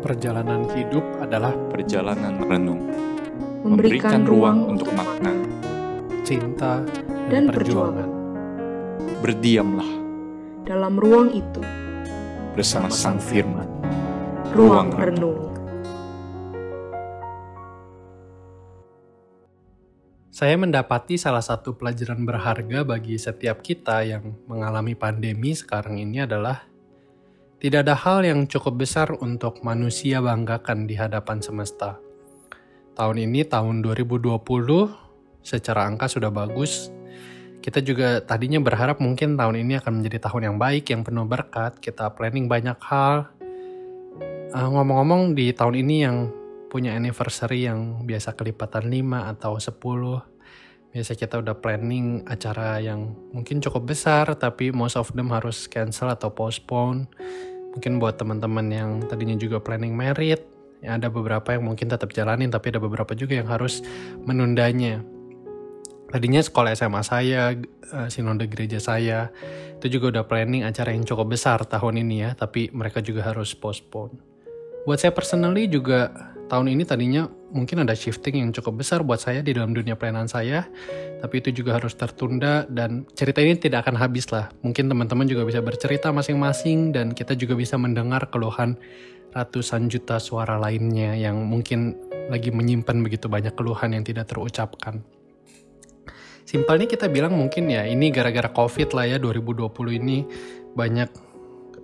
Perjalanan hidup adalah perjalanan renung, memberikan ruang untuk makna. cinta Dan dan, perjuangan. Berdiamlah dalam ruang itu, bersama Sang Firman. Ruang renung. Saya mendapati salah satu pelajaran berharga bagi setiap kita yang mengalami pandemi sekarang ini adalah tidak ada hal yang cukup besar untuk manusia banggakan di hadapan semesta. Tahun ini tahun 2020 secara angka sudah bagus. Kita juga tadinya berharap mungkin tahun ini akan menjadi tahun yang baik, yang penuh berkat. Kita planning banyak hal. Eh, Ngomong-ngomong di tahun ini yang punya anniversary yang biasa kelipatan 5 atau 10. Biasa kita udah planning acara yang mungkin cukup besar tapi most of them harus cancel atau postpone. Mungkin buat teman-teman yang tadinya juga planning merit, ya ada beberapa yang mungkin tetap jalanin tapi ada beberapa juga yang harus menundanya. Tadinya sekolah SMA saya, eh, sinode gereja saya, itu juga udah planning acara yang cukup besar tahun ini ya, tapi mereka juga harus postpone. Buat saya personally juga tahun ini tadinya mungkin ada shifting yang cukup besar buat saya di dalam dunia pelayanan saya, tapi itu juga harus tertunda dan cerita ini tidak akan habis lah. Mungkin teman-teman juga bisa bercerita masing-masing dan kita juga bisa mendengar keluhan ratusan juta suara lainnya yang mungkin lagi menyimpan begitu banyak keluhan yang tidak terucapkan. Simpelnya kita bilang mungkin ya ini gara-gara covid lah ya 2020 ini banyak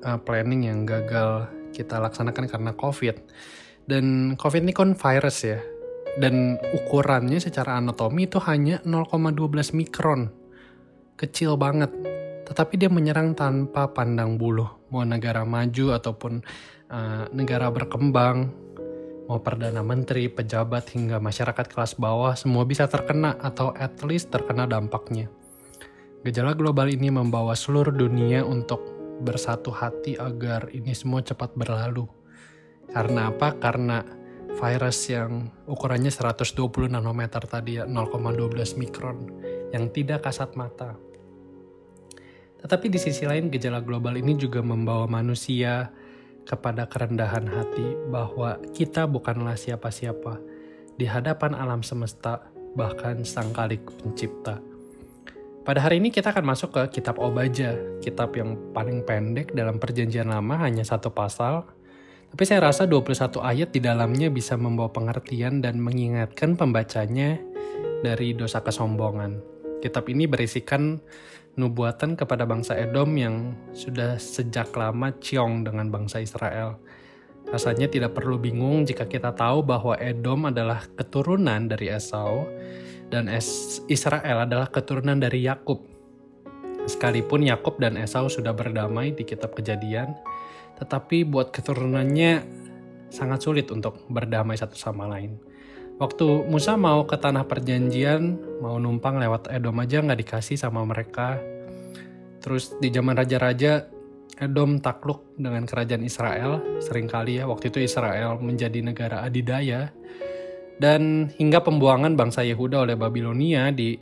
uh, planning yang gagal kita laksanakan karena covid dan covid ini kan virus ya. Dan ukurannya secara anatomi itu hanya 0,12 mikron. Kecil banget. Tetapi dia menyerang tanpa pandang bulu. Mau negara maju ataupun uh, negara berkembang. Mau perdana menteri, pejabat hingga masyarakat kelas bawah semua bisa terkena atau at least terkena dampaknya. Gejala global ini membawa seluruh dunia untuk bersatu hati agar ini semua cepat berlalu. Karena apa? Karena virus yang ukurannya 120 nanometer tadi ya 0,12 mikron yang tidak kasat mata. Tetapi di sisi lain gejala global ini juga membawa manusia kepada kerendahan hati bahwa kita bukanlah siapa-siapa di hadapan alam semesta bahkan sang kalik pencipta. Pada hari ini kita akan masuk ke kitab Obaja, kitab yang paling pendek dalam perjanjian lama hanya satu pasal. Tapi saya rasa 21 ayat di dalamnya bisa membawa pengertian dan mengingatkan pembacanya dari dosa kesombongan. Kitab ini berisikan nubuatan kepada bangsa Edom yang sudah sejak lama ciong dengan bangsa Israel. Rasanya tidak perlu bingung jika kita tahu bahwa Edom adalah keturunan dari Esau dan Israel adalah keturunan dari Yakub. Sekalipun Yakub dan Esau sudah berdamai di kitab Kejadian, tetapi buat keturunannya sangat sulit untuk berdamai satu sama lain. Waktu Musa mau ke tanah perjanjian, mau numpang lewat Edom aja nggak dikasih sama mereka. Terus di zaman raja-raja, Edom takluk dengan kerajaan Israel. Seringkali ya, waktu itu Israel menjadi negara adidaya. Dan hingga pembuangan bangsa Yehuda oleh Babilonia di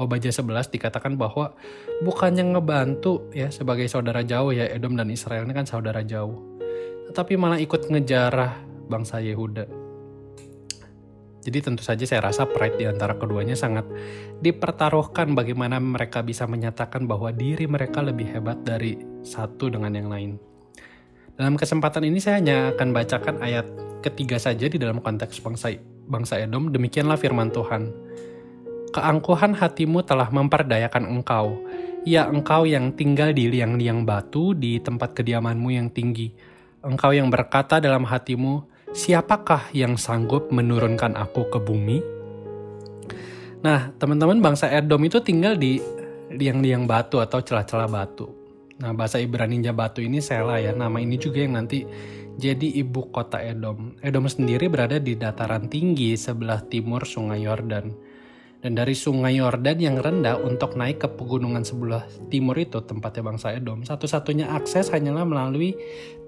Obaja 11 dikatakan bahwa bukannya ngebantu ya sebagai saudara jauh ya Edom dan Israel ini kan saudara jauh. Tetapi malah ikut ngejarah bangsa Yehuda. Jadi tentu saja saya rasa pride di antara keduanya sangat dipertaruhkan bagaimana mereka bisa menyatakan bahwa diri mereka lebih hebat dari satu dengan yang lain. Dalam kesempatan ini saya hanya akan bacakan ayat ketiga saja di dalam konteks bangsa bangsa Edom. Demikianlah firman Tuhan. Keangkuhan hatimu telah memperdayakan engkau. Ya engkau yang tinggal di liang-liang batu di tempat kediamanmu yang tinggi. Engkau yang berkata dalam hatimu, siapakah yang sanggup menurunkan aku ke bumi? Nah, teman-teman bangsa Edom itu tinggal di liang-liang batu atau celah-celah batu. Nah, bahasa Ibrani-nya batu ini Sela ya. Nama ini juga yang nanti jadi ibu kota Edom. Edom sendiri berada di dataran tinggi sebelah timur Sungai Yordan. Dan dari Sungai Yordan yang rendah untuk naik ke pegunungan sebelah timur itu tempatnya bangsa Edom, satu-satunya akses hanyalah melalui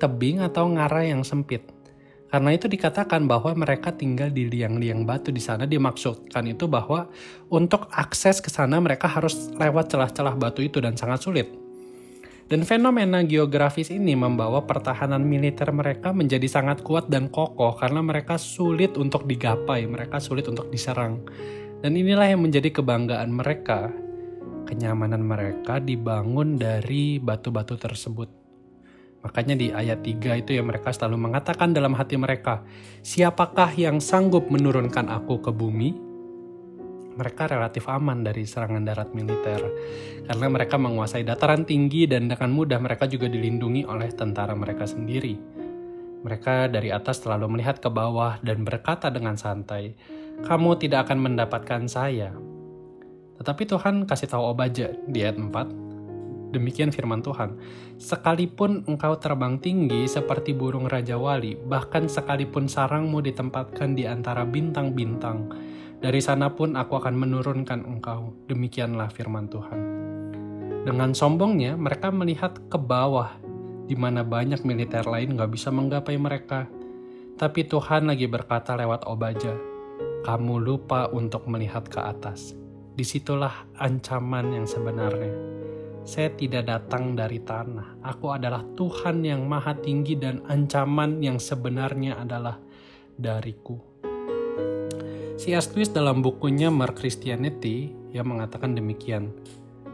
tebing atau ngarai yang sempit. Karena itu dikatakan bahwa mereka tinggal di liang-liang batu di sana dimaksudkan itu bahwa untuk akses ke sana mereka harus lewat celah-celah batu itu dan sangat sulit. Dan fenomena geografis ini membawa pertahanan militer mereka menjadi sangat kuat dan kokoh karena mereka sulit untuk digapai, mereka sulit untuk diserang. Dan inilah yang menjadi kebanggaan mereka. Kenyamanan mereka dibangun dari batu-batu tersebut. Makanya di ayat 3 itu yang mereka selalu mengatakan dalam hati mereka, siapakah yang sanggup menurunkan aku ke bumi? mereka relatif aman dari serangan darat militer karena mereka menguasai dataran tinggi dan dengan mudah mereka juga dilindungi oleh tentara mereka sendiri. Mereka dari atas selalu melihat ke bawah dan berkata dengan santai, "Kamu tidak akan mendapatkan saya." Tetapi Tuhan kasih tahu Obaja di ayat 4, demikian firman Tuhan, "Sekalipun engkau terbang tinggi seperti burung raja wali, bahkan sekalipun sarangmu ditempatkan di antara bintang-bintang, dari sana pun aku akan menurunkan engkau. Demikianlah firman Tuhan. Dengan sombongnya, mereka melihat ke bawah, di mana banyak militer lain gak bisa menggapai mereka. Tapi Tuhan lagi berkata lewat Obaja, kamu lupa untuk melihat ke atas. Di situlah ancaman yang sebenarnya. Saya tidak datang dari tanah. Aku adalah Tuhan yang maha tinggi dan ancaman yang sebenarnya adalah dariku. C.S. Lewis dalam bukunya More Christianity yang mengatakan demikian.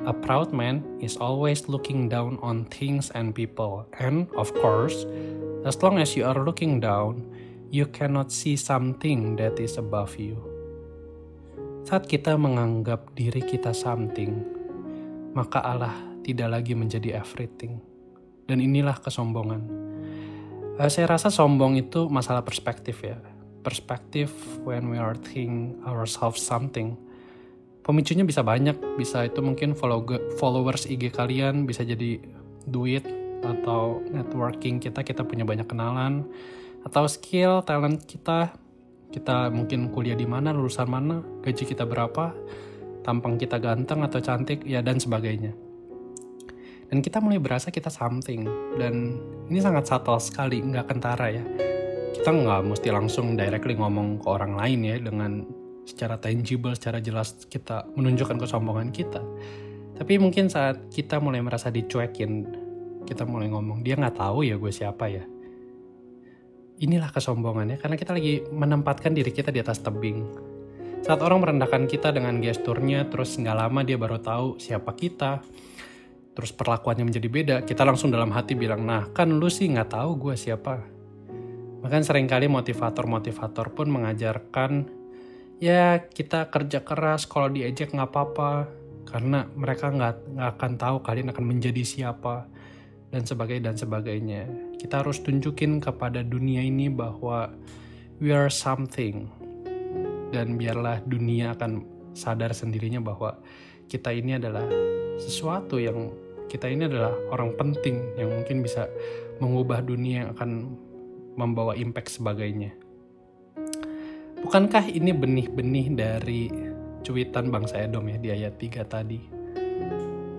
A proud man is always looking down on things and people. And, of course, as long as you are looking down, you cannot see something that is above you. Saat kita menganggap diri kita something, maka Allah tidak lagi menjadi everything. Dan inilah kesombongan. Uh, saya rasa sombong itu masalah perspektif ya perspektif when we are think ourselves something. Pemicunya bisa banyak, bisa itu mungkin follow followers IG kalian, bisa jadi duit atau networking kita, kita punya banyak kenalan, atau skill, talent kita, kita mungkin kuliah di mana, lulusan mana, gaji kita berapa, tampang kita ganteng atau cantik, ya dan sebagainya. Dan kita mulai berasa kita something, dan ini sangat subtle sekali, nggak kentara ya kita nggak mesti langsung directly ngomong ke orang lain ya dengan secara tangible, secara jelas kita menunjukkan kesombongan kita. Tapi mungkin saat kita mulai merasa dicuekin, kita mulai ngomong, dia nggak tahu ya gue siapa ya. Inilah kesombongannya, karena kita lagi menempatkan diri kita di atas tebing. Saat orang merendahkan kita dengan gesturnya, terus nggak lama dia baru tahu siapa kita, terus perlakuannya menjadi beda, kita langsung dalam hati bilang, nah kan lu sih nggak tahu gue siapa Bahkan sering kali motivator-motivator pun mengajarkan ya kita kerja keras kalau diejek nggak apa-apa karena mereka nggak akan tahu kalian akan menjadi siapa dan sebagainya dan sebagainya. Kita harus tunjukin kepada dunia ini bahwa we are something dan biarlah dunia akan sadar sendirinya bahwa kita ini adalah sesuatu yang kita ini adalah orang penting yang mungkin bisa mengubah dunia yang akan membawa impact sebagainya. Bukankah ini benih-benih dari cuitan bangsa Edom ya di ayat 3 tadi?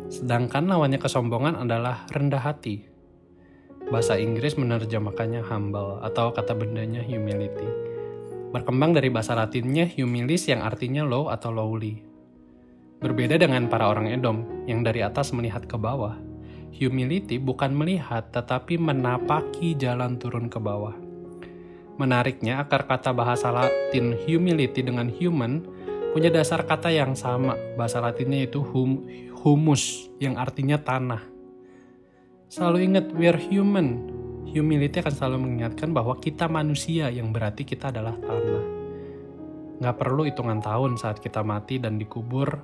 Sedangkan lawannya kesombongan adalah rendah hati. Bahasa Inggris menerjemahkannya humble atau kata bendanya humility. Berkembang dari bahasa latinnya humilis yang artinya low atau lowly. Berbeda dengan para orang Edom yang dari atas melihat ke bawah, Humility bukan melihat, tetapi menapaki jalan turun ke bawah. Menariknya, akar kata bahasa Latin humility dengan human punya dasar kata yang sama. Bahasa Latinnya itu hum, humus, yang artinya tanah. Selalu ingat, we are human. Humility akan selalu mengingatkan bahwa kita manusia, yang berarti kita adalah tanah. Nggak perlu hitungan tahun saat kita mati dan dikubur,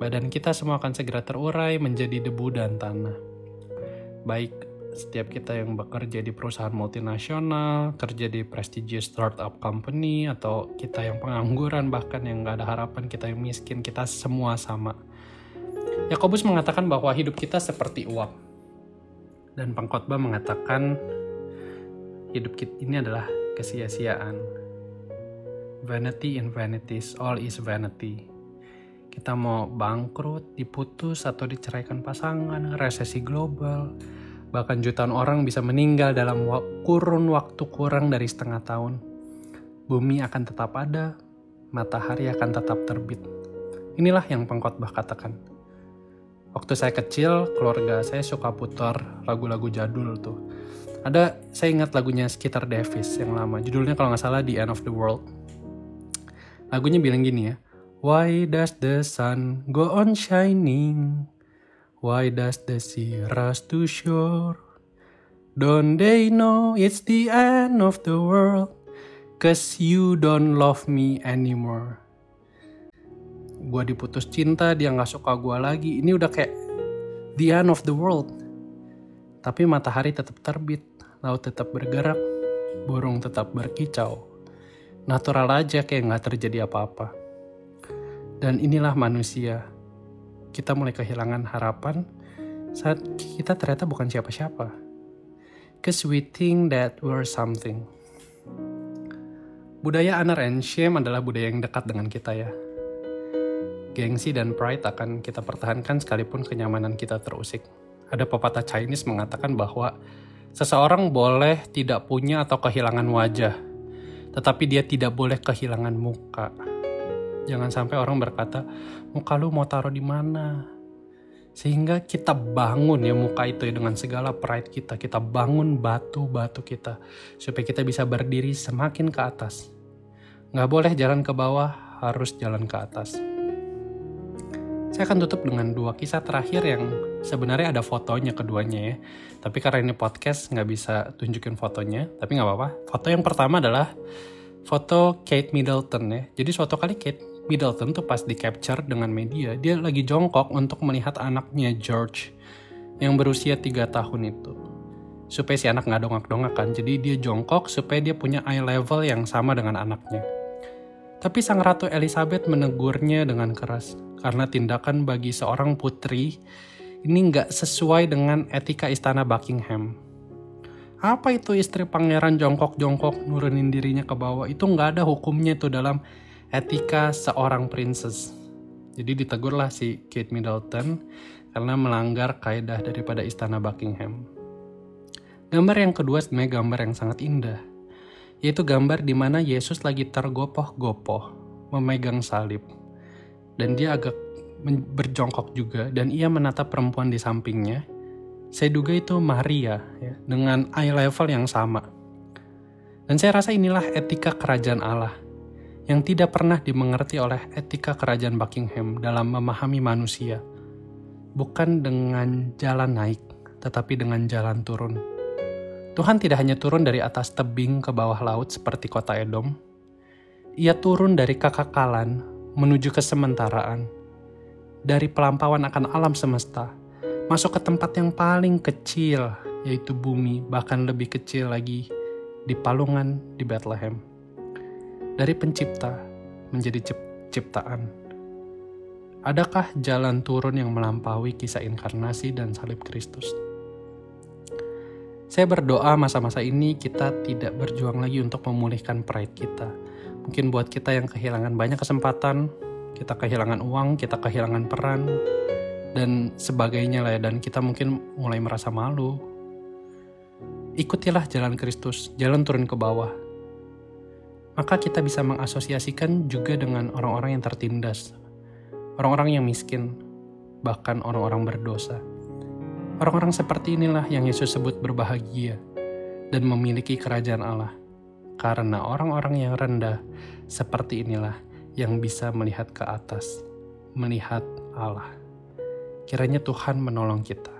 badan kita semua akan segera terurai menjadi debu dan tanah baik setiap kita yang bekerja di perusahaan multinasional, kerja di prestigious startup company, atau kita yang pengangguran, bahkan yang gak ada harapan, kita yang miskin, kita semua sama. Yakobus mengatakan bahwa hidup kita seperti uap. Dan pengkhotbah mengatakan hidup kita ini adalah kesia-siaan. Vanity in vanities, all is vanity. Kita mau bangkrut, diputus, atau diceraikan pasangan, resesi global, bahkan jutaan orang bisa meninggal dalam kurun waktu kurang dari setengah tahun. Bumi akan tetap ada, matahari akan tetap terbit. Inilah yang pengkhotbah katakan. Waktu saya kecil, keluarga saya suka putar lagu-lagu jadul tuh. Ada, saya ingat lagunya sekitar Davis yang lama. Judulnya kalau nggak salah The End of the World. Lagunya bilang gini ya. Why does the sun go on shining? Why does the sea rush to shore? Don't they know it's the end of the world? Cause you don't love me anymore. Gua diputus cinta, dia nggak suka gua lagi. Ini udah kayak the end of the world. Tapi matahari tetap terbit, laut tetap bergerak, burung tetap berkicau. Natural aja kayak nggak terjadi apa-apa. Dan inilah manusia. Kita mulai kehilangan harapan saat kita ternyata bukan siapa-siapa. Cause we think that we're something. Budaya honor and shame adalah budaya yang dekat dengan kita ya. Gengsi dan pride akan kita pertahankan sekalipun kenyamanan kita terusik. Ada pepatah Chinese mengatakan bahwa seseorang boleh tidak punya atau kehilangan wajah, tetapi dia tidak boleh kehilangan muka. Jangan sampai orang berkata, muka lu mau taruh di mana? Sehingga kita bangun ya muka itu ya dengan segala pride kita. Kita bangun batu-batu kita. Supaya kita bisa berdiri semakin ke atas. Nggak boleh jalan ke bawah, harus jalan ke atas. Saya akan tutup dengan dua kisah terakhir yang sebenarnya ada fotonya keduanya ya. Tapi karena ini podcast nggak bisa tunjukin fotonya, tapi nggak apa-apa. Foto yang pertama adalah foto Kate Middleton ya. Jadi suatu kali Kate Middleton tuh pas di capture dengan media, dia lagi jongkok untuk melihat anaknya George yang berusia 3 tahun itu. Supaya si anak nggak dongak-dongak kan, jadi dia jongkok supaya dia punya eye level yang sama dengan anaknya. Tapi sang ratu Elizabeth menegurnya dengan keras karena tindakan bagi seorang putri ini nggak sesuai dengan etika istana Buckingham. Apa itu istri pangeran jongkok-jongkok nurunin dirinya ke bawah? Itu nggak ada hukumnya tuh dalam etika seorang princess. Jadi ditegurlah si Kate Middleton karena melanggar kaidah daripada istana Buckingham. Gambar yang kedua sebenarnya gambar yang sangat indah yaitu gambar di mana Yesus lagi tergopoh-gopoh memegang salib dan dia agak berjongkok juga dan ia menatap perempuan di sampingnya. Saya duga itu Maria ya, dengan eye level yang sama. Dan saya rasa inilah etika kerajaan Allah yang tidak pernah dimengerti oleh etika kerajaan Buckingham dalam memahami manusia. Bukan dengan jalan naik, tetapi dengan jalan turun. Tuhan tidak hanya turun dari atas tebing ke bawah laut seperti kota Edom. Ia turun dari kekakalan menuju kesementaraan. Dari pelampauan akan alam semesta, masuk ke tempat yang paling kecil, yaitu bumi, bahkan lebih kecil lagi di palungan di Bethlehem. Dari pencipta menjadi ciptaan. Adakah jalan turun yang melampaui kisah inkarnasi dan salib Kristus? Saya berdoa masa-masa ini kita tidak berjuang lagi untuk memulihkan pride kita. Mungkin buat kita yang kehilangan banyak kesempatan, kita kehilangan uang, kita kehilangan peran, dan sebagainya lah ya. Dan kita mungkin mulai merasa malu. Ikutilah jalan Kristus, jalan turun ke bawah. Maka kita bisa mengasosiasikan juga dengan orang-orang yang tertindas, orang-orang yang miskin, bahkan orang-orang berdosa. Orang-orang seperti inilah yang Yesus sebut berbahagia dan memiliki kerajaan Allah. Karena orang-orang yang rendah seperti inilah yang bisa melihat ke atas, melihat Allah. Kiranya Tuhan menolong kita.